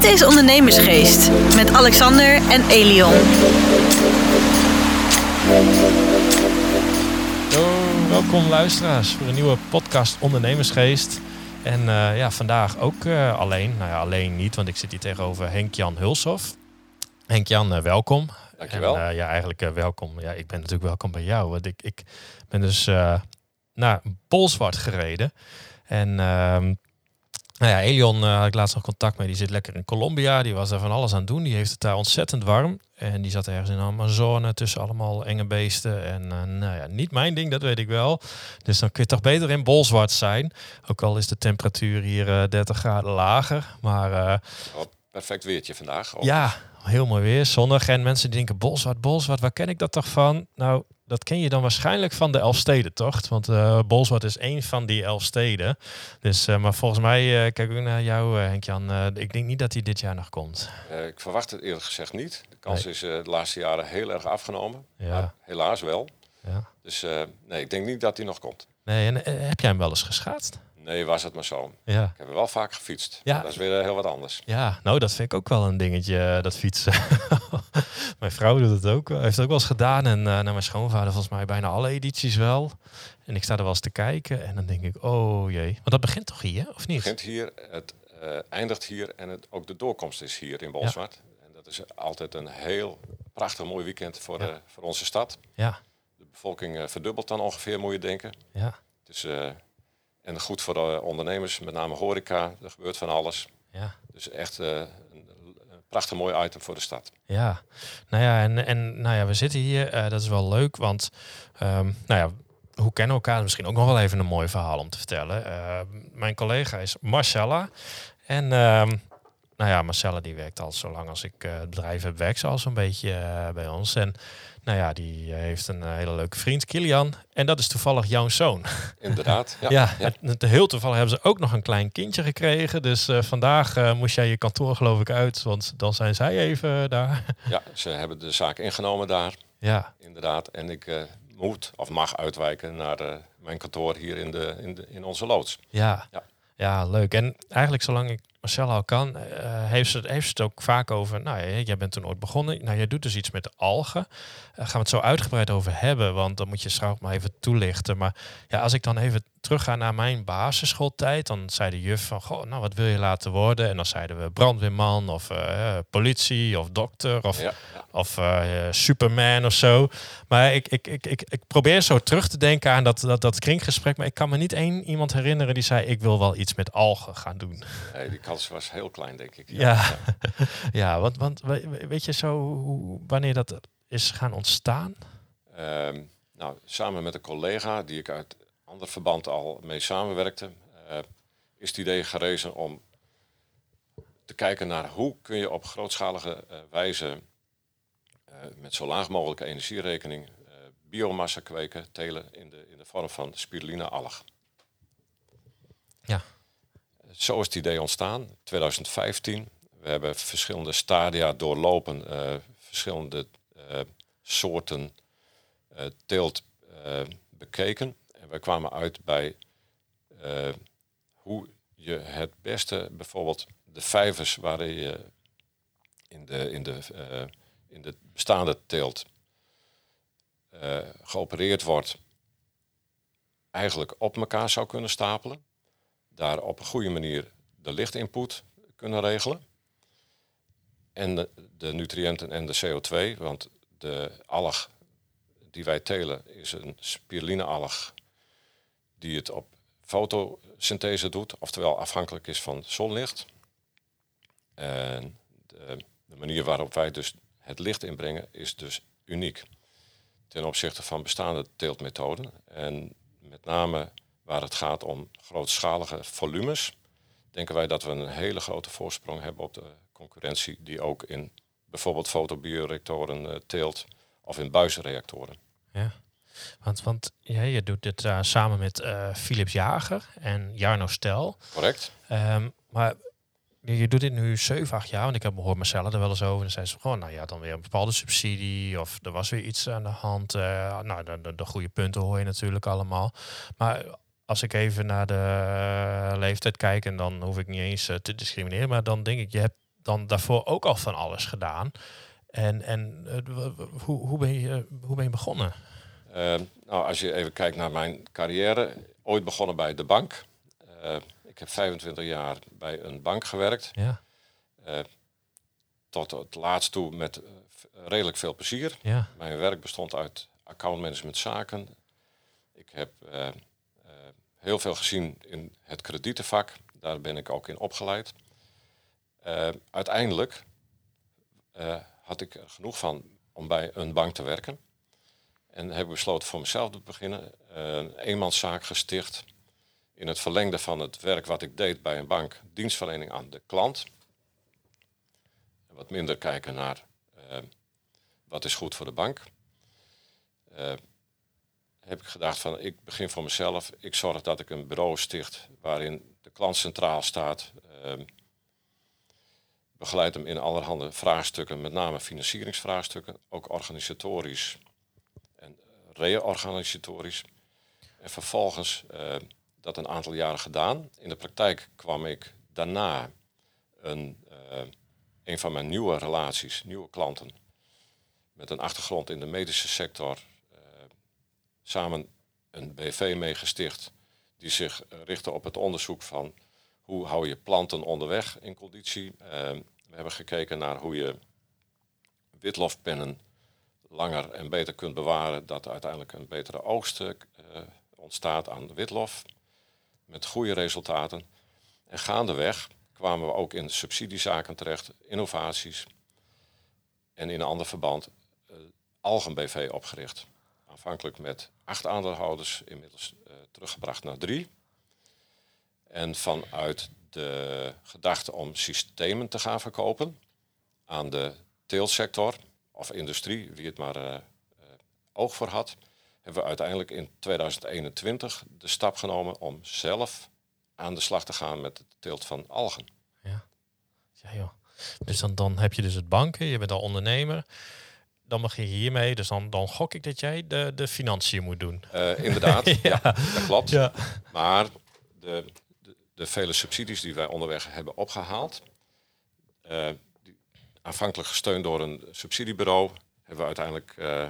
Dit is Ondernemersgeest met Alexander en Elion. Yo, welkom luisteraars voor een nieuwe podcast Ondernemersgeest. En eh, ja, vandaag ook eh, alleen. Nou ja, alleen niet, want ik zit hier tegenover Henk-Jan Hulshoff. Henk-Jan, uh, welkom. Dankjewel. En, ja, eigenlijk welkom. Ja, ik ben natuurlijk welkom bij jou. Want ik, ik ben dus naar Bolzwart gereden. En ehm, nou ja, Elion had ik laatst nog contact mee. Die zit lekker in Colombia. Die was daar van alles aan het doen. Die heeft het daar ontzettend warm. En die zat ergens in de Amazone tussen allemaal enge beesten. En uh, nou ja, niet mijn ding, dat weet ik wel. Dus dan kun je toch beter in bolzwart zijn. Ook al is de temperatuur hier uh, 30 graden lager. Maar, uh, oh, perfect weertje vandaag. Ja, heel mooi weer, zonnig. En mensen denken, bolzwart, bolzwart, waar ken ik dat toch van? Nou, dat ken je dan waarschijnlijk van de Elfstedentocht. Want uh, Bolzwart is één van die elf steden. Dus, uh, maar volgens mij, uh, kijk ik naar jou Henk-Jan, ik denk niet dat hij dit jaar nog komt. ik verwacht het eerlijk gezegd niet. De kans nee. is de laatste jaren heel erg afgenomen. Ja. helaas wel. Ja. Dus nee, ik denk niet dat hij nog komt. Nee, en heb jij hem wel eens geschaatst? Nee, was het maar zo. Ja. Ik heb er wel vaak gefietst. Ja. Dat is weer heel wat anders. Ja, nou dat vind ik ook wel een dingetje, dat fietsen. mijn vrouw doet het ook, heeft het ook wel eens gedaan. En uh, naar mijn schoonvader volgens mij bijna alle edities wel. En ik sta er wel eens te kijken en dan denk ik, oh jee. Maar dat begint toch hier, of niet? Het begint hier, het uh, eindigt hier en het, ook de doorkomst is hier in Bolzwart. Ja. En dat is altijd een heel prachtig mooi weekend voor, ja. uh, voor onze stad. Ja. De bevolking verdubbelt dan ongeveer, moet je denken. Ja. Dus... En goed voor de ondernemers, met name horeca. Er gebeurt van alles. Ja. Dus echt uh, een, een, prachtig mooi item voor de stad. Ja, nou ja, en, en nou ja, we zitten hier. Uh, dat is wel leuk, want um, nou ja, hoe kennen we elkaar? Misschien ook nog wel even een mooi verhaal om te vertellen. Uh, mijn collega is Marcella. En um, nou ja, Marcella die werkt al zo lang als ik het bedrijf heb, werkt ze al zo'n beetje bij ons. En nou ja, die heeft een uh, hele leuke vriend, Kilian. En dat is toevallig jouw zoon. Inderdaad. Ja, ja, ja. Het, heel toevallig hebben ze ook nog een klein kindje gekregen. Dus uh, vandaag uh, moest jij je kantoor geloof ik uit, want dan zijn zij even daar. Ja, ze hebben de zaak ingenomen daar. Ja. Inderdaad. En ik moet of mag uitwijken naar mijn kantoor hier in, de, in, de, in onze loods. Ja. ja. Ja, leuk. En eigenlijk zolang ik Marcel al kan, uh, heeft, ze het, heeft ze het ook vaak over. Nou, ja, jij bent toen ooit begonnen. Nou, jij doet dus iets met de algen. Gaan we het zo uitgebreid over hebben, want dan moet je straks maar even toelichten. Maar ja, als ik dan even terugga naar mijn basisschooltijd, dan zei de juf van, goh, nou, wat wil je laten worden? En dan zeiden we brandweerman of uh, politie of dokter of, ja, of uh, Superman of zo. Maar ik, ik, ik, ik, ik probeer zo terug te denken aan dat, dat, dat kringgesprek, maar ik kan me niet één iemand herinneren die zei, ik wil wel iets met algen gaan doen. Nee, die kans was heel klein, denk ik. Ja, ja, ja want, want weet je zo hoe, wanneer dat is gaan ontstaan? Um, nou, samen met een collega die ik uit ander verband al mee samenwerkte, uh, is het idee gerezen om te kijken naar hoe kun je op grootschalige uh, wijze uh, met zo laag mogelijke energierekening biomassa kweken, telen in de, in de vorm van spirulina-alg. Ja. Zo is het idee ontstaan, 2015. We hebben verschillende stadia doorlopen, verschillende soorten teelt bekeken. En we kwamen uit bij hoe je het beste bijvoorbeeld de vijvers waarin je in de, in de, in de bestaande teelt geopereerd wordt, eigenlijk op elkaar zou kunnen stapelen. Daar op een goede manier de lichtinput kunnen regelen. En de, de nutriënten en de CO2, want de alg die wij telen is een spirulina-alg die het op fotosynthese doet, oftewel afhankelijk is van zonlicht. En de, de, manier waarop wij dus het licht inbrengen is dus uniek ten opzichte van bestaande teeltmethoden. En met name waar het gaat om grootschalige volumes, denken wij dat we een hele grote voorsprong hebben op de concurrentie die ook in bijvoorbeeld fotobioreactoren uh, teelt of in buizenreactoren. Ja. Want, want ja, je doet dit uh, samen met uh, Philips Jager en Jarno Stel. Correct. Um, maar je, je, doet dit nu 7, 8 jaar. Want ik heb gehoord Marcella er wel eens over. En dan zei ze gewoon, nou ja, dan weer een bepaalde subsidie. Of er was weer iets aan de hand. Uh, nou, de, de, de, goede punten hoor je natuurlijk allemaal. Maar als ik even naar de leeftijd kijk, en dan hoef ik niet eens te discrimineren. Maar dan denk ik, je hebt dan daarvoor ook al van alles gedaan. En, en eh, hoe, hoe, ben je, hoe ben je begonnen? Eh, nou, als je even kijkt naar mijn carrière, ooit begonnen bij de bank. Eh, ik heb 25 jaar bij een bank gewerkt. Ja, Tot het laatst toe met eh, redelijk veel plezier. ja, Mijn werk bestond uit accountmanagement zaken. Ik heb eh, eh, heel veel gezien in het kredietenvak. Daar ben ik ook in opgeleid. Eh, uiteindelijk eh, had ik genoeg van om bij een bank te werken. En heb ik besloten voor mezelf te beginnen. eh, Een eenmanszaak gesticht. In het verlengde van het werk wat ik deed bij een bank. Dienstverlening aan de klant. En wat minder kijken naar wat is goed voor de bank. Heb ik gedacht van ik begin voor mezelf. Ik zorg dat ik een bureau sticht waarin de klant centraal staat. Ehm, begeleid hem in allerhande vraagstukken, met name financieringsvraagstukken, ook organisatorisch en reorganisatorisch. En vervolgens eh, dat een aantal jaren gedaan. In de praktijk kwam ik daarna een, eh, een van mijn nieuwe relaties, nieuwe klanten, met een achtergrond in de medische sector, eh, samen een BV meegesticht die zich richtte op het onderzoek van hoe hou je planten onderweg in conditie. Eh, we hebben gekeken naar hoe je witlofpennen langer en beter kunt bewaren, dat er uiteindelijk een betere oogst eh, ontstaat aan witlof, met goede resultaten. En gaandeweg kwamen we ook in subsidiezaken terecht, innovaties. En in een ander verband uh, Algen BV opgericht. Aanvankelijk met acht aandeelhouders, inmiddels uh, teruggebracht naar drie. En vanuit de gedachte om systemen te gaan verkopen aan de teeltsector of industrie, wie het maar uh, oog voor had, hebben we uiteindelijk in 2021 de stap genomen om zelf aan de slag te gaan met het teelt van algen. Ja, ja joh. Dus dan, dan heb je dus het banken, je bent al ondernemer. Dan begin je hiermee, dus dan, dan gok ik dat jij de, de financiën moet doen. Uh, inderdaad, ja. ja. dat klopt. Ja. Maar de, de, vele subsidies die wij onderweg hebben opgehaald, uh, die, aanvankelijk gesteund door een subsidiebureau, hebben we uiteindelijk uh,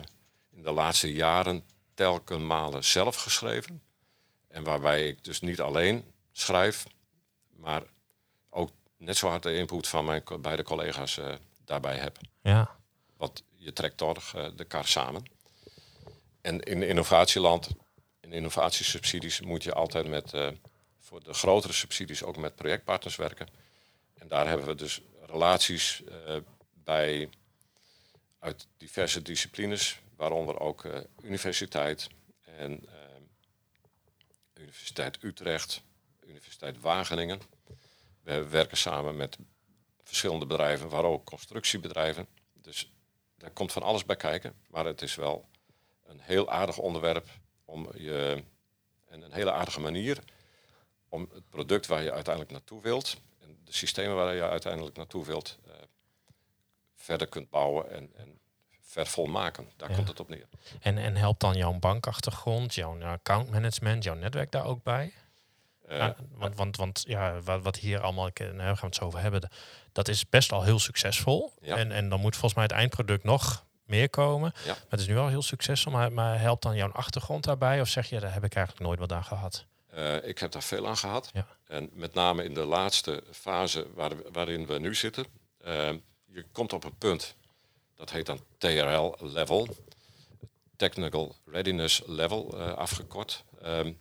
in de laatste jaren telkens malen zelf geschreven. En waarbij ik dus niet alleen schrijf, maar ook net zo hard de input van mijn beide collega's uh, daarbij heb. Ja. Want je trekt toch de kar samen. En in innovatieland, in innovatiesubsidies, moet je altijd met, voor de grotere subsidies ook met projectpartners werken. En daar hebben we dus relaties uh, bij uit diverse disciplines, waaronder ook universiteit en Universiteit Utrecht, Universiteit Wageningen. We werken samen met verschillende bedrijven, waar ook constructiebedrijven. Dus daar komt van alles bij kijken. Maar het is wel een heel aardig onderwerp om je en een hele aardige manier om het product waar je uiteindelijk naartoe wilt en de systemen waar je uiteindelijk naartoe wilt uh, verder kunt bouwen en, en vervolmaken. Daar ja. komt het op neer. En, en helpt dan jouw bankachtergrond, jouw accountmanagement, jouw netwerk daar ook bij? Uh, ja, want, want, want ja, wat, wat hier allemaal, nou, gaan we het zo over hebben, dat is best al heel succesvol. Ja. En, en dan moet volgens mij het eindproduct nog meer komen. Ja. Maar het is nu al heel succesvol. Maar, maar helpt dan jouw achtergrond daarbij? Of zeg je, daar heb ik eigenlijk nooit wat aan gehad? Uh, ik heb daar veel aan gehad. Ja. En met name in de laatste fase waar, waarin we nu zitten. Uh, je komt op een punt, dat heet dan TRL level. Technical Readiness Level uh, afgekort. Um,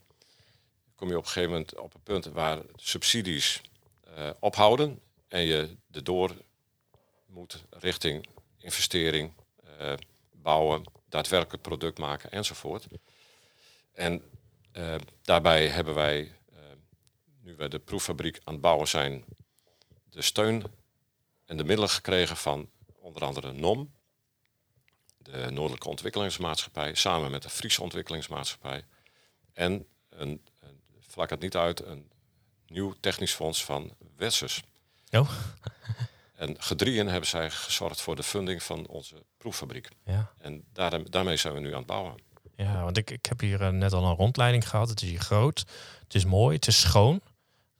kom je op een gegeven moment op een punt waar subsidies ophouden en je erdoor moet richting investering, bouwen, daadwerkelijk product maken enzovoort. En daarbij hebben wij, nu we de proeffabriek aan het bouwen zijn, de steun en de middelen gekregen van onder andere NOM, de Noordelijke Ontwikkelingsmaatschappij, samen met de Friese Ontwikkelingsmaatschappij en een vlak het niet uit, een nieuw technisch fonds van Wessers. Oh. en gedrieën hebben zij gezorgd voor de funding van onze proeffabriek. Ja. En daar, daarmee zijn we nu aan het bouwen. Ja, want ik, ik heb hier uh, net al een rondleiding gehad. Het is hier groot, het is mooi, het is schoon.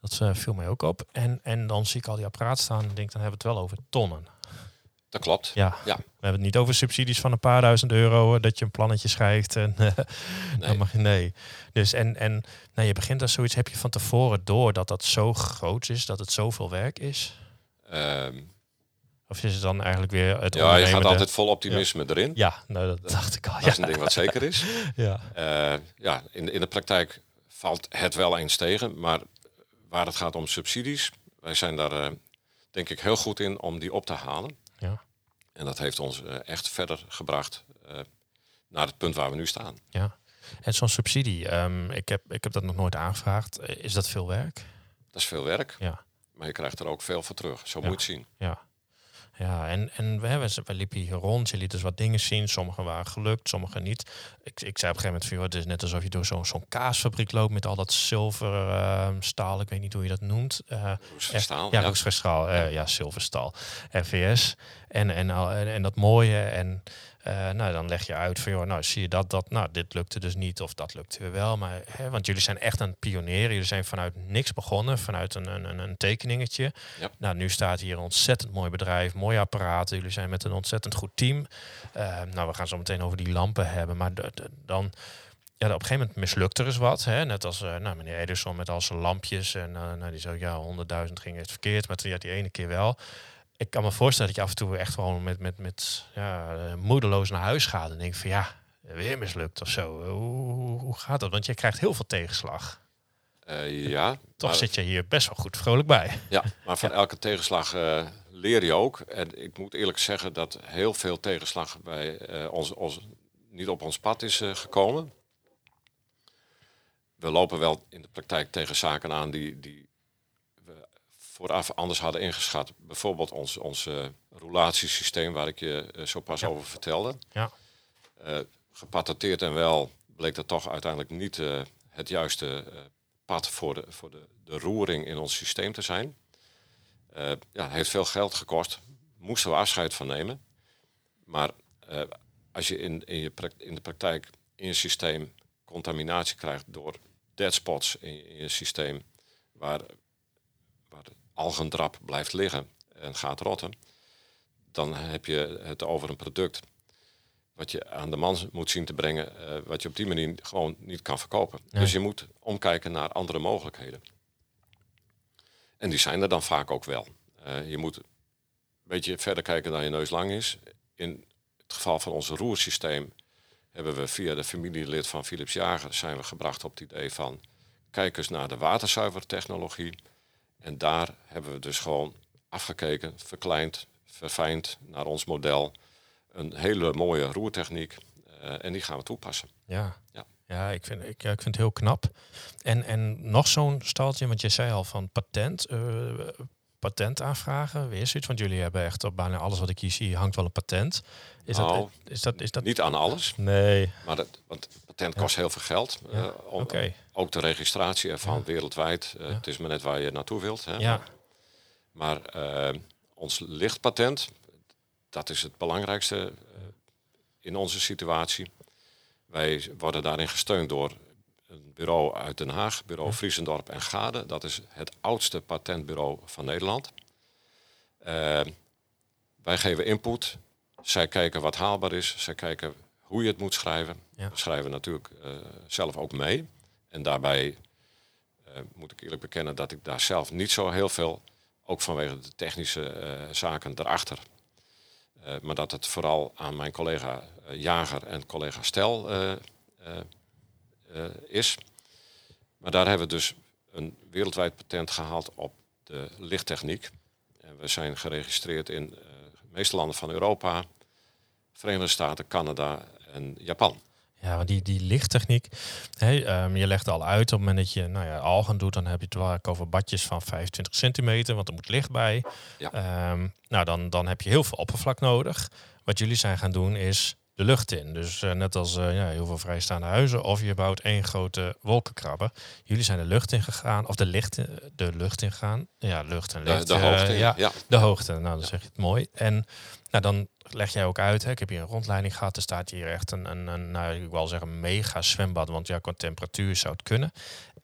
Dat eh, viel mij ook op. En, en dan zie ik al die apparaat staan en denk, dan hebben we het wel over tonnen. Dat klopt. Ja. Ja. we hebben het niet over subsidies van een paar duizend euro, eh, dat je een plannetje schrijft. En, eh, dan mag je, nee. Dus en, en nou, je begint als zoiets, heb je van tevoren door dat dat zo groot is, dat het zoveel werk is? Ehm, Of is het dan eigenlijk weer het ja, je gaat altijd vol optimisme erin. Ja, nou, dat dacht ik al. Dat Ja. is een ding wat zeker is. Ja. Eh, ja, in, de- in de praktijk valt het wel eens tegen. Maar waar het gaat om subsidies, wij zijn daar eh, denk ik heel goed in om die op te halen. Ja. En dat heeft ons eh, echt verder gebracht naar het punt waar we nu staan. ja. En zo'n subsidie, ehm, ik, heb, ik heb dat nog nooit aangevraagd. Is dat veel werk? Dat is veel werk, Ja. maar je krijgt er ook veel voor terug. Zo Ja. moet je het zien. Ja. Ja, en, en we, hebben, we liepen hier rond. Je liet dus wat dingen zien. Sommige waren gelukt, sommige niet. Ik, ik zei op een gegeven moment van, joh, het is net alsof je door zo'n zo'n kaasfabriek loopt met al dat zilver ehm, staal. Ik weet niet hoe je dat noemt. Roesverstaal. ja, ja. roestverstaal. eh, ja, zilverstaal. RVS. En, en, en, en dat mooie. En eh, nou, dan leg je uit van, joh, nou zie je dat, dat, nou, dit lukte dus niet of dat lukte weer wel. Maar, hè, want jullie zijn echt aan het pionieren. Jullie zijn vanuit niks begonnen, vanuit een, een, een- tekeningetje. Ja. Nou, nu staat hier een ontzettend mooi bedrijf, mooie apparaten. Jullie zijn met een ontzettend goed team. Eh, nou, we gaan zo meteen over die lampen hebben. Maar dan, ja, op een gegeven moment mislukt er eens wat. Hè? Net als eh, nou, meneer Ederson met al zijn lampjes. En nou, die zo, ja, honderdduizend ging het verkeerd. Maar ja, die ene keer wel. Ik kan me voorstellen dat je af en toe echt gewoon met, met, met ja, eh, moedeloos naar huis gaat. En denkt van ja, weer mislukt of zo. Hoe, hoe, hoe gaat dat? Want je krijgt heel veel tegenslag. Eh, ja, Toch zit je hier best wel goed vrolijk bij. ja, maar van elke tegenslag eh, leer je ook. En ik moet eerlijk zeggen dat heel veel tegenslag bij ons, ons, niet op ons pad is gekomen. We lopen wel in de praktijk tegen zaken aan die, die vooraf anders hadden ingeschat. Bijvoorbeeld ons, ons eh, roulatiesysteem waar ik je eh, zo pas Ja. over vertelde. Ja. Eh, gepatenteerd en wel bleek dat toch uiteindelijk niet het juiste pad voor, de, voor de, de roering in ons systeem te zijn. Ja, heeft veel geld gekost. Moesten we afscheid van nemen. Maar als je in, in, je in de praktijk in je systeem contaminatie krijgt door dead spots in, je- in je systeem, waar, algendrap blijft liggen en gaat rotten, dan heb je het over een product wat je aan de man moet zien te brengen, eh, wat je op die manier gewoon niet kan verkopen. Nee. Dus je moet omkijken naar andere mogelijkheden. En die zijn er dan vaak ook wel. Eh, je moet een beetje verder kijken dan je neus lang is. In het geval van ons roersysteem hebben we via de familielid van Philips Jager zijn we gebracht op het idee van kijk eens naar de waterzuivertechnologie. En daar hebben we dus gewoon afgekeken, verkleind, verfijnd naar ons model. Een hele mooie roertechniek. eh, en die gaan we toepassen. Ja. Ja. Ja, ik vind, ik, ja, ik vind het heel knap. En, en nog zo'n staltje, want je zei al van patent, eh patent aanvragen, weer zoiets. Want jullie hebben echt op bijna alles wat ik hier zie, hangt wel een patent. Is Nou, dat, is dat, is dat Niet aan alles, Nee, maar dat, want het patent kost heel veel geld. Eh. Ook de registratie ervan wereldwijd. Eh. Het is maar net waar je naartoe wilt. Hè. Ja, Maar eh, ons lichtpatent, dat is het belangrijkste in onze situatie. Wij worden daarin gesteund door een bureau uit Den Haag, bureau Friesendorp en Gade. Dat is het oudste patentbureau van Nederland. Wij geven input. Zij kijken wat haalbaar is. Zij kijken hoe je het moet schrijven. Ja. We schrijven natuurlijk eh, zelf ook mee. En daarbij eh, moet ik eerlijk bekennen dat ik daar zelf niet zo heel veel, ook vanwege de technische eh, zaken erachter, maar dat het vooral aan mijn collega Jager en collega Stel is. Maar daar hebben we dus een wereldwijd patent gehaald op de lichttechniek. En we zijn geregistreerd in de meeste landen van Europa, Verenigde Staten, Canada en Japan. Ja, want die, die lichttechniek, hè, ehm, je legt al uit op het moment dat je nou ja, algen doet, dan heb je het wel over badjes van 25 centimeter, want er moet licht bij. Ja. Ehm, nou, dan, dan heb je heel veel oppervlak nodig. Wat jullie zijn gaan doen is de lucht in. Dus eh, net als eh, ja, heel veel vrijstaande huizen, of je bouwt één grote wolkenkrabber. Jullie zijn de lucht in gegaan, of de, licht, in- de lucht in gegaan. Ja, lucht en De, licht. de eh, hoogte, ja, ja. de hoogte, nou dan zeg je het mooi. En nou, dan leg jij ook uit, hè, ik heb hier een rondleiding gehad, er staat hier echt een, een, een nou, ik wil zeggen, mega zwembad, want ja, qua temperatuur zou het kunnen.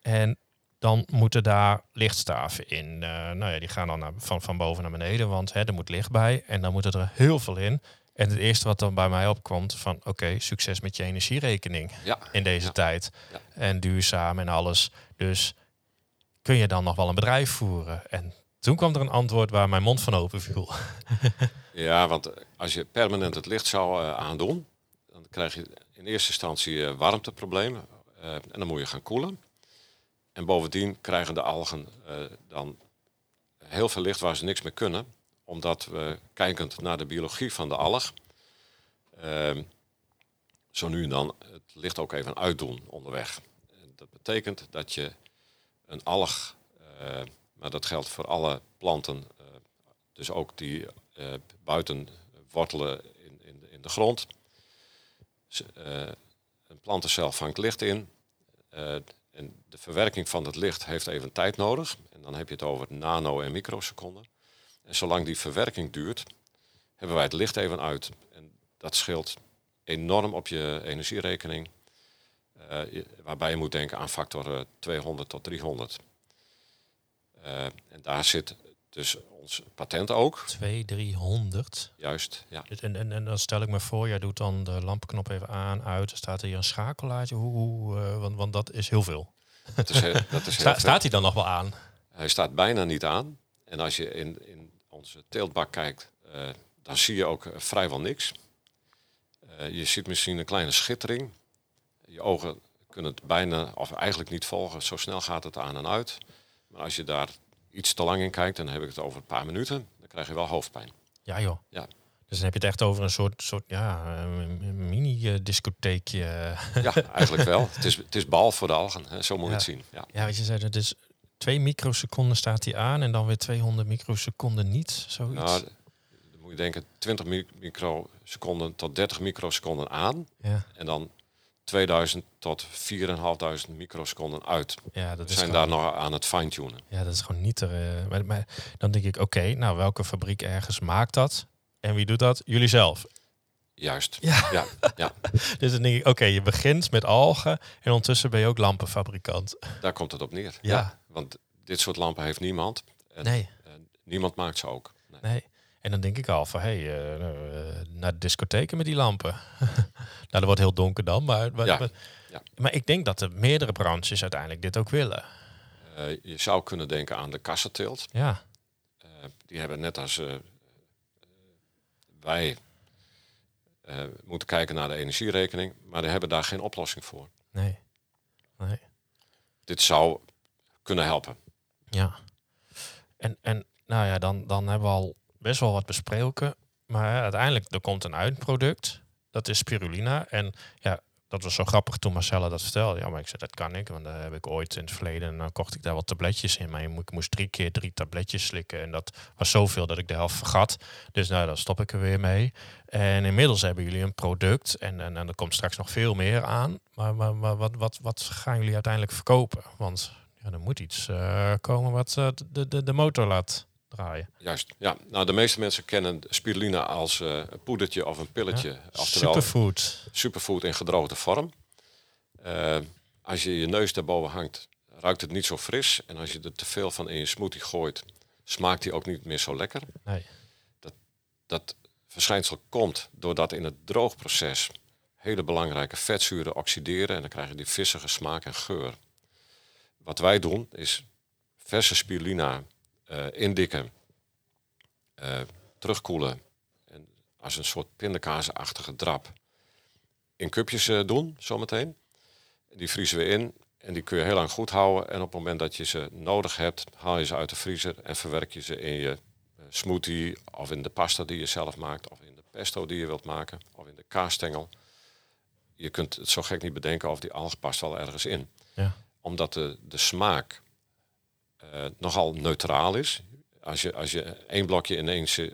En dan moeten daar lichtstaven in. Eh, nou ja, die gaan dan naar, van, van boven naar beneden, want hè, er moet licht bij. En dan moet er heel veel in. En het eerste wat dan bij mij opkomt van oké, succes met je energierekening Ja, in deze Ja. tijd. Ja. En duurzaam en alles. Dus kun je dan nog wel een bedrijf voeren? En toen kwam er een antwoord waar mijn mond van open viel. ja, want eh, als je permanent het licht zou eh, aandoen, dan krijg je in eerste instantie eh, warmteproblemen. en dan moet je gaan koelen. En bovendien krijgen de algen dan heel veel licht waar ze niks mee kunnen. Omdat we, kijkend naar de biologie van de alg, eh, zo nu en dan het licht ook even uitdoen onderweg. Dat betekent dat je een alg, maar dat geldt voor alle planten, eh, dus ook die eh, buiten wortelen in, in, de- in de grond. Eh, een plantencel vangt licht in. en de verwerking van het licht heeft even tijd nodig. En dan heb je het over nano- en microseconden. En zolang die verwerking duurt, hebben wij het licht even uit. En dat scheelt enorm op je energierekening. waarbij je moet denken aan factor eh, 200 tot 300. Eh, en daar zit dus ons patent ook. 2, 300. Juist, ja. En, en, en dan stel ik me voor, jij doet dan de lampenknop even aan, uit. Er staat hier een schakelaartje. Hoe, hoe, eh, want, want dat is heel veel. Dat is, heel- dat is Sta- veel. staat hij dan nog wel aan? Hij staat bijna niet aan. En als je in, in onze teeltbak kijkt, eh, dan zie je ook vrijwel niks. Je ziet misschien een kleine schittering. Je ogen kunnen het bijna, of eigenlijk niet volgen. Zo snel gaat het aan en uit. Maar als je daar iets te lang in kijkt, dan heb ik het over een paar minuten. Dan krijg je wel hoofdpijn. Ja joh. Ja. Dus dan heb je het echt over een soort, soort ja, mini-discotheekje. Ja, eigenlijk wel. Het is, het is bal voor de algen. Hè. Zo moet je Ja. het zien. Ja. Ja, wat je zei, het is twee microseconden staat hij aan en dan weer 200 microseconden niet. Zoiets. Nou, dan moet je denken 20 mi- microseconden tot 30 microseconden aan. ja, En dan 2000 tot 4.500 microseconden uit. ja, dat is zijn gewoon, daar nog aan het fine-tunen. ja, dat is gewoon niet er. eh, maar, maar dan denk ik, oké, nou welke fabriek ergens maakt dat? En wie doet dat? Jullie zelf. Juist. Ja. Ja, ja, Dus dan denk ik, oké, je begint met algen en ondertussen ben je ook lampenfabrikant. daar komt het op neer. Ja. Want dit soort lampen heeft niemand. En, Nee, en niemand maakt ze ook. Nee. nee. En dan denk ik al van, hé, hey, eh, eh, naar de discotheken met die lampen. nou, dat wordt heel donker dan, maar, maar, Ja, maar, ja. maar ik denk dat de meerdere branches uiteindelijk dit ook willen. Eh, je zou kunnen denken aan de kassenteelt. Ja, die hebben net als wij moeten kijken naar de energierekening. Maar die hebben daar geen oplossing voor. nee. Nee. Dit zou kunnen helpen. Ja. En, en nou ja, dan, dan hebben we al best wel wat besproken. Maar uiteindelijk, er komt een eindproduct. Dat is spirulina. En ja, dat was zo grappig toen Marcella dat vertelde. Ja, maar ik zei, dat kan ik. Want daar heb ik ooit in het verleden... en dan kocht ik daar wat tabletjes in. Maar ik moest drie keer drie tabletjes slikken. En dat was zoveel dat ik de helft vergat. Dus nou, dan stop ik er weer mee. En inmiddels hebben jullie een product. En, en, en er komt straks nog veel meer aan. Maar, maar, maar wat, wat, wat gaan jullie uiteindelijk verkopen? Want ja, er moet iets eh, komen wat eh, de, de, de motor laat draaien. Juist. Ja, nou, de meeste mensen kennen spirulina als eh, een poedertje of een pilletje. Oftewel Superfood. superfood in gedroogde vorm. Eh, als je je neus daarboven hangt, ruikt het niet zo fris. En als je er te veel van in je smoothie gooit, smaakt die ook niet meer zo lekker. Nee. Dat verschijnsel komt doordat in het droogproces hele belangrijke vetzuren oxideren en dan krijg je die vissige smaak en geur. Wat wij doen is verse spirulina indikken, eh, terugkoelen en als een soort pindakaasachtige drap in cupjes eh, doen zometeen. Die vriezen we in en die kun je heel lang goed houden. En op het moment dat je ze nodig hebt, haal je ze uit de vriezer en verwerk je ze in je eh, smoothie of in de pasta die je zelf maakt of in de pesto die je wilt maken of in de kaasstengel. Je kunt het zo gek niet bedenken of die alg past wel ergens in. Ja. Omdat de, de smaak eh, nogal neutraal is. Als je, als je één blokje ineens... eh,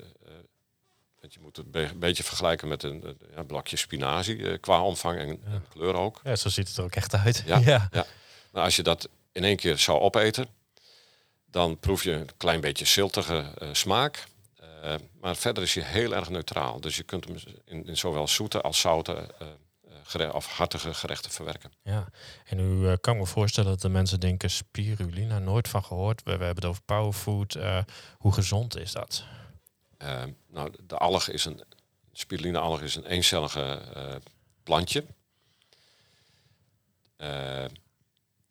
want je moet het een beetje vergelijken met een, een ja, blokje spinazie eh, qua omvang en, en kleur ook. Ja, zo ziet het er ook echt uit. Ja. ja. Ja. Maar als je dat in één keer zou opeten, dan proef je een klein beetje ziltige eh, smaak. Eh, maar verder is hij heel erg neutraal. Dus je kunt hem in, in zowel zoete als zoute eh, eh, of hartige gerechten verwerken. Ja, en nu uh, kan ik me voorstellen dat de mensen denken spirulina, nooit van gehoord. We, we hebben het over powerfood. Uh, hoe gezond is dat? Uh, nou, de alg is een spirulina alg is een eencellige plantje.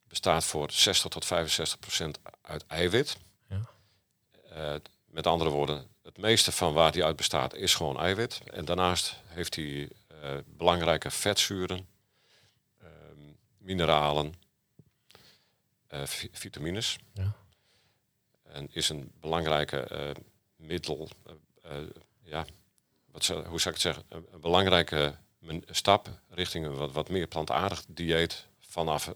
bestaat voor 60 tot 65 procent uit eiwit. Ja. met andere woorden, het meeste van waar die uit bestaat is gewoon eiwit. En daarnaast heeft hij belangrijke vetzuren, uh, mineralen, uh, vitamines. Ja. En is een belangrijke middel, ja, wat hoe zou ik het zeggen, een, belangrijke stap richting een wat, wat meer plantaardig dieet vanaf,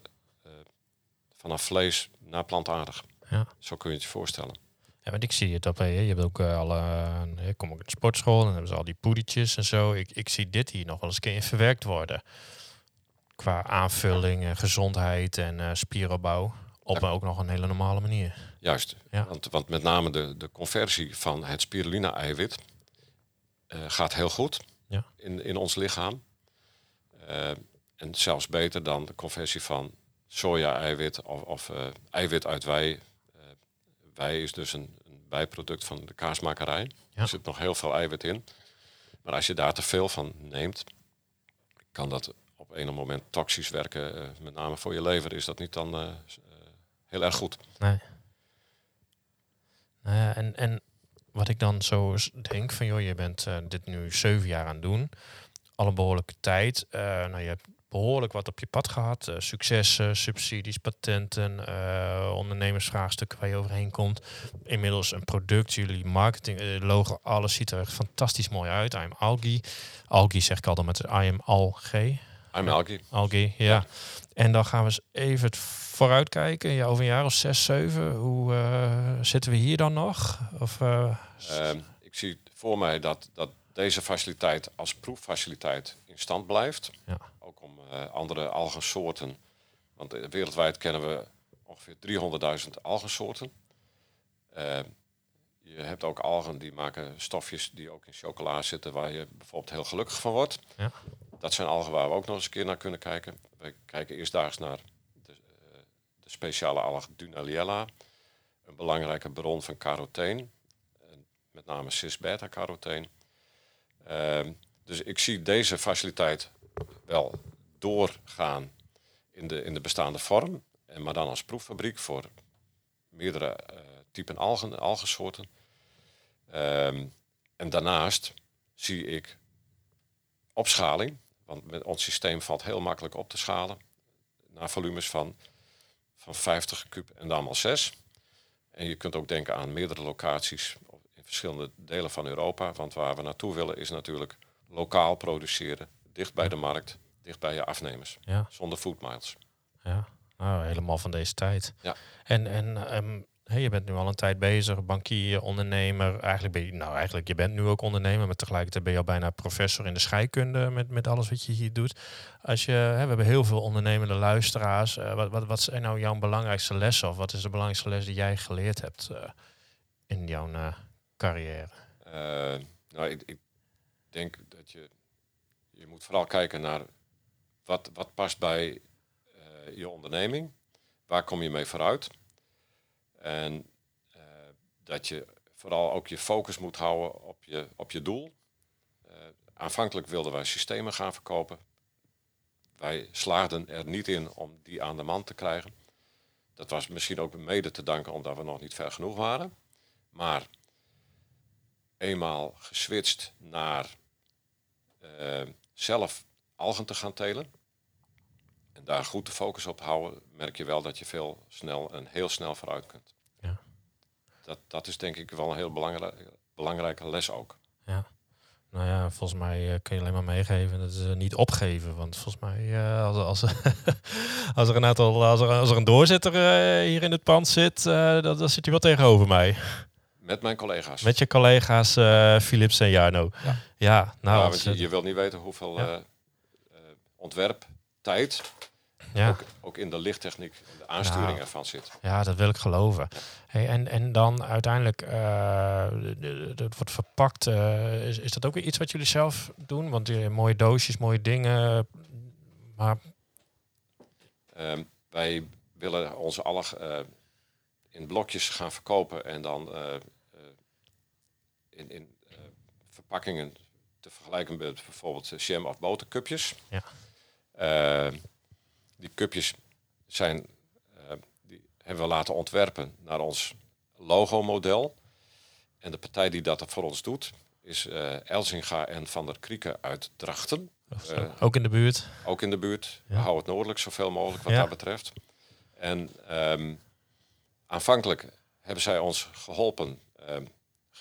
vanaf vlees naar plantaardig. Ja. Zo kun je het je voorstellen. Ja, want ik zie het op. Je hebt ook uh, alle. Ik kom ook in de sportschool en dan hebben ze al die poedertjes en zo. Ik, ik zie dit hier nog wel eens keer in verwerkt worden. Qua aanvulling en gezondheid en uh, spieropbouw. Op ook nog een hele normale manier. Juist. Ja. Want, want met name de, de conversie van het spirulina-eiwit gaat heel goed ja. in, in ons lichaam. en zelfs beter dan de conversie van soja-eiwit of, of eiwit uit wei wij is dus een, een bijproduct van de kaasmakerij. Er zit nog heel veel eiwit in. Maar als je daar te veel van neemt, kan dat op een moment toxisch werken. Uh, met name voor je lever is dat niet dan uh, heel erg goed. Nee. Nou ja, en, en wat ik dan zo denk van, joh, je bent dit nu zeven jaar aan het doen. Al een behoorlijke tijd. nou, je hebt behoorlijk wat op je pad gehad. Uh, successen, subsidies, patenten, uh, ondernemersvraagstukken waar je overheen komt. Inmiddels een product, jullie marketing, uh, logo, alles ziet er echt fantastisch mooi uit. I'm Algi. Algi zeg ik altijd met I am Algae. I'm Algi. Algi, ja. En dan gaan we eens even vooruit kijken. Ja, over een jaar of zes, zeven. Hoe zitten we hier dan nog? Of, ehm, ik zie voor mij dat, dat deze faciliteit als proeffaciliteit in stand blijft. Ja om uh, andere algensoorten. Want wereldwijd kennen we ongeveer 300.000 algensoorten. Uh, je hebt ook algen die maken stofjes die ook in chocola zitten, waar je bijvoorbeeld heel gelukkig van wordt. Ja. Dat zijn algen waar we ook nog eens een keer naar kunnen kijken. We kijken eerstdaags naar de, uh, de speciale alg Dunaliella, een belangrijke bron van carotene, met name cis-beta-carotene. Uh, dus ik zie deze faciliteit wel doorgaan in de, in de bestaande vorm. En maar dan als proeffabriek voor meerdere uh, typen algen, algensoorten. Um, en daarnaast zie ik opschaling. Want ons systeem valt heel makkelijk op te schalen. Naar volumes van, van 50 kub en dan al 6. En je kunt ook denken aan meerdere locaties in verschillende delen van Europa. Want waar we naartoe willen is natuurlijk lokaal produceren, dicht bij de markt dicht bij je afnemers. Ja. Zonder foodmiles. Ja, nou, helemaal van deze tijd. Ja. En, en um, hey, je bent nu al een tijd bezig, bankier, ondernemer. Eigenlijk ben je, nou eigenlijk, je bent nu ook ondernemer, maar tegelijkertijd ben je al bijna professor in de scheikunde met, met alles wat je hier doet. Als je, hè, we hebben heel veel ondernemende luisteraars. Uh, wat, wat, wat zijn nou jouw belangrijkste lessen? Of wat is de belangrijkste les die jij geleerd hebt uh, in jouw uh, carrière? nou, ik, ik denk dat je, je moet vooral kijken naar wat, wat past bij uh, je onderneming? Waar kom je mee vooruit? En uh, dat je vooral ook je focus moet houden op je, op je doel. Uh, aanvankelijk wilden wij systemen gaan verkopen. Wij slaagden er niet in om die aan de man te krijgen. Dat was misschien ook mede te danken omdat we nog niet ver genoeg waren. Maar eenmaal geswitcht naar zelf algen te gaan telen. En daar goed de focus op houden, merk je wel dat je veel snel en heel snel vooruit kunt. Ja. Dat, dat is denk ik wel een heel belangrijke, belangrijke les ook. Ja. Nou ja, volgens mij uh, kun je alleen maar meegeven. Dat is uh, niet opgeven. Want volgens mij, uh, als, als, als, er een aantal, als, er, als er een doorzitter hier in het pand zit, dan, dan zit hij wel tegenover mij. Met mijn collega's. Met je collega's Philips en Jarno. Ja, ja nou. Ja, je, je wilt niet weten hoeveel ja. ontwerp tijd ja. ook, ook in de lichttechniek, de aansturing nou, ervan zit. Ja, dat wil ik geloven. Hey, en, en dan uiteindelijk, uh, het wordt verpakt. Uh, is, is dat ook iets wat jullie zelf doen? Want die mooie doosjes, mooie dingen. maar Ehm, wij willen onze alg eh, in blokjes gaan verkopen en dan eh, eh, in, in eh, verpakkingen te vergelijken met bijvoorbeeld eh, jam of botercupjes. Ja. Ehm, die cupjes zijn, eh, die hebben we laten ontwerpen naar ons logo-model. En de partij die dat voor ons doet is eh, Elzinga en Van der Krieken uit Drachten. Eh, ook in de buurt. ook in de buurt. Ja. We houden het noordelijk zoveel mogelijk wat Ja. dat betreft. En ehm, aanvankelijk hebben zij ons geholpen, ehm,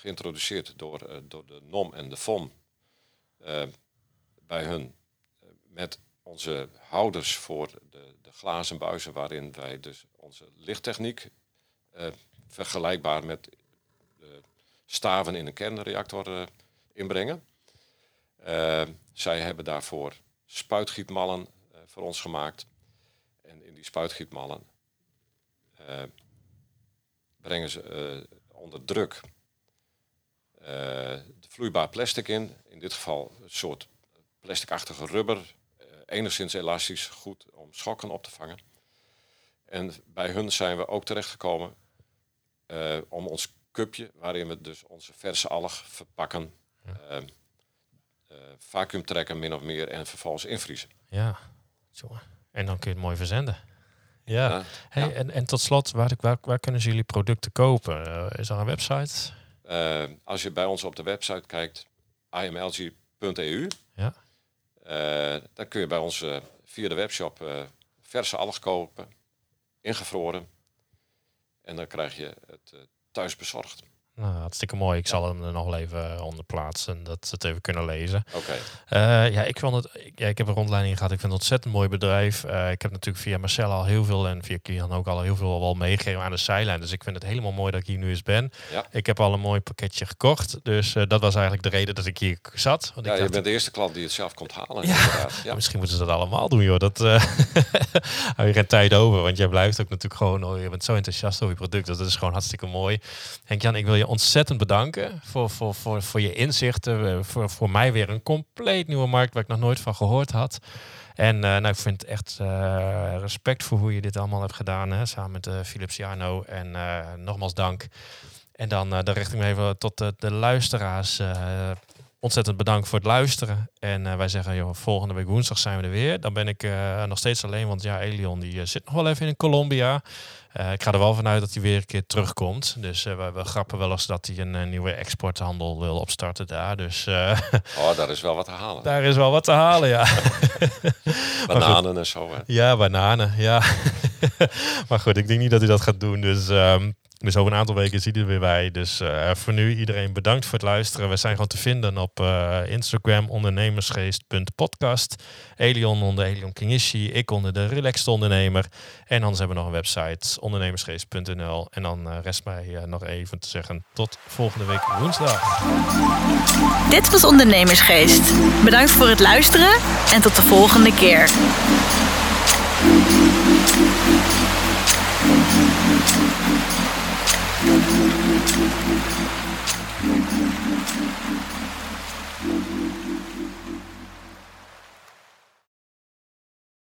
geïntroduceerd door, eh, door de NOM en de FOM eh, bij hun eh, met onze houders voor de, de glazen buizen waarin wij dus onze lichttechniek vergelijkbaar met staven in een kernreactor inbrengen. Zij hebben daarvoor spuitgietmallen voor ons gemaakt. En in die spuitgietmallen brengen ze onder druk vloeibaar plastic in. In dit geval een soort plasticachtige rubber. eh, enigszins elastisch, goed om schokken op te vangen. En bij hun zijn we ook terechtgekomen eh, om ons cupje, waarin we dus onze verse alg verpakken, eh, eh, vacuüm trekken min of meer en vervolgens invriezen. Ja. Jongen. En dan kun je het mooi verzenden. Ja. Ja. Hey, Ja. en, en tot slot, waar, waar, waar kunnen ze jullie producten kopen? Eh, is er een website? Eh, als je bij ons op de website kijkt, imlg.eu, Ja. eh, dan kun je bij ons via de webshop eh, verse alg kopen, ingevroren. En dan krijg je het thuis bezorgd. Nou, hartstikke mooi. Ik zal hem er nog wel even onder plaatsen, dat ze het even kunnen lezen. Oké, Eh, ja, ik, vond het, ja, ik heb een rondleiding gehad. Ik vind het een ontzettend mooi bedrijf. Eh, ik heb natuurlijk via Marcel al heel veel en via Kian ook al heel veel wel meegegeven aan de zijlijn. Dus ik vind het helemaal mooi dat ik hier nu eens ben. Ja. Ik heb al een mooi pakketje gekocht. Dus eh, dat was eigenlijk de reden dat ik hier zat. Want ja, ik je bent de eerste klant die het zelf komt halen. Ja. misschien moeten ze dat allemaal doen, joh. Dat eh hou je geen tijd over. Want jij blijft ook natuurlijk gewoon, oh, je bent zo enthousiast over je product. Dat is gewoon hartstikke mooi. Henk-Jan, ik wil je ontzettend bedanken voor, voor, voor, voor je inzichten. Eh, Voor, voor mij weer een compleet nieuwe markt waar ik nog nooit van gehoord had. En eh, nou, ik vind echt eh, respect voor hoe je dit allemaal hebt gedaan. Hè, samen met eh Philips. En nogmaals dank. En dan de richting even tot de, de luisteraars. ontzettend bedankt voor het luisteren. En wij zeggen, joh, volgende week woensdag zijn we er weer. Dan ben ik nog steeds alleen, want ja, Elion die zit nog wel even in Colombia. Eh, ik ga er wel vanuit dat hij weer een keer terugkomt. Dus eh, we, we grappen wel eens dat hij een, eh, nieuwe exporthandel wil opstarten daar. Dus Oh, daar is wel wat te halen. daar is wel wat te halen, ja. Bananen en zo. Hè. Ja, bananen, ja. maar goed, ik denk niet dat hij dat gaat doen. Dus, ehm dus over een aantal weken zie je er weer bij. Dus eh, voor nu iedereen bedankt voor het luisteren. We zijn gewoon te vinden op eh, Instagram ondernemersgeest.podcast. Elion onder Elion Kingishi. Ik onder de Relaxed Ondernemer. En anders hebben we nog een website ondernemersgeest.nl. En dan eh, rest mij nog even te zeggen tot volgende week woensdag. Dit was Ondernemersgeest. Bedankt voor het luisteren en tot de volgende keer. Thank you.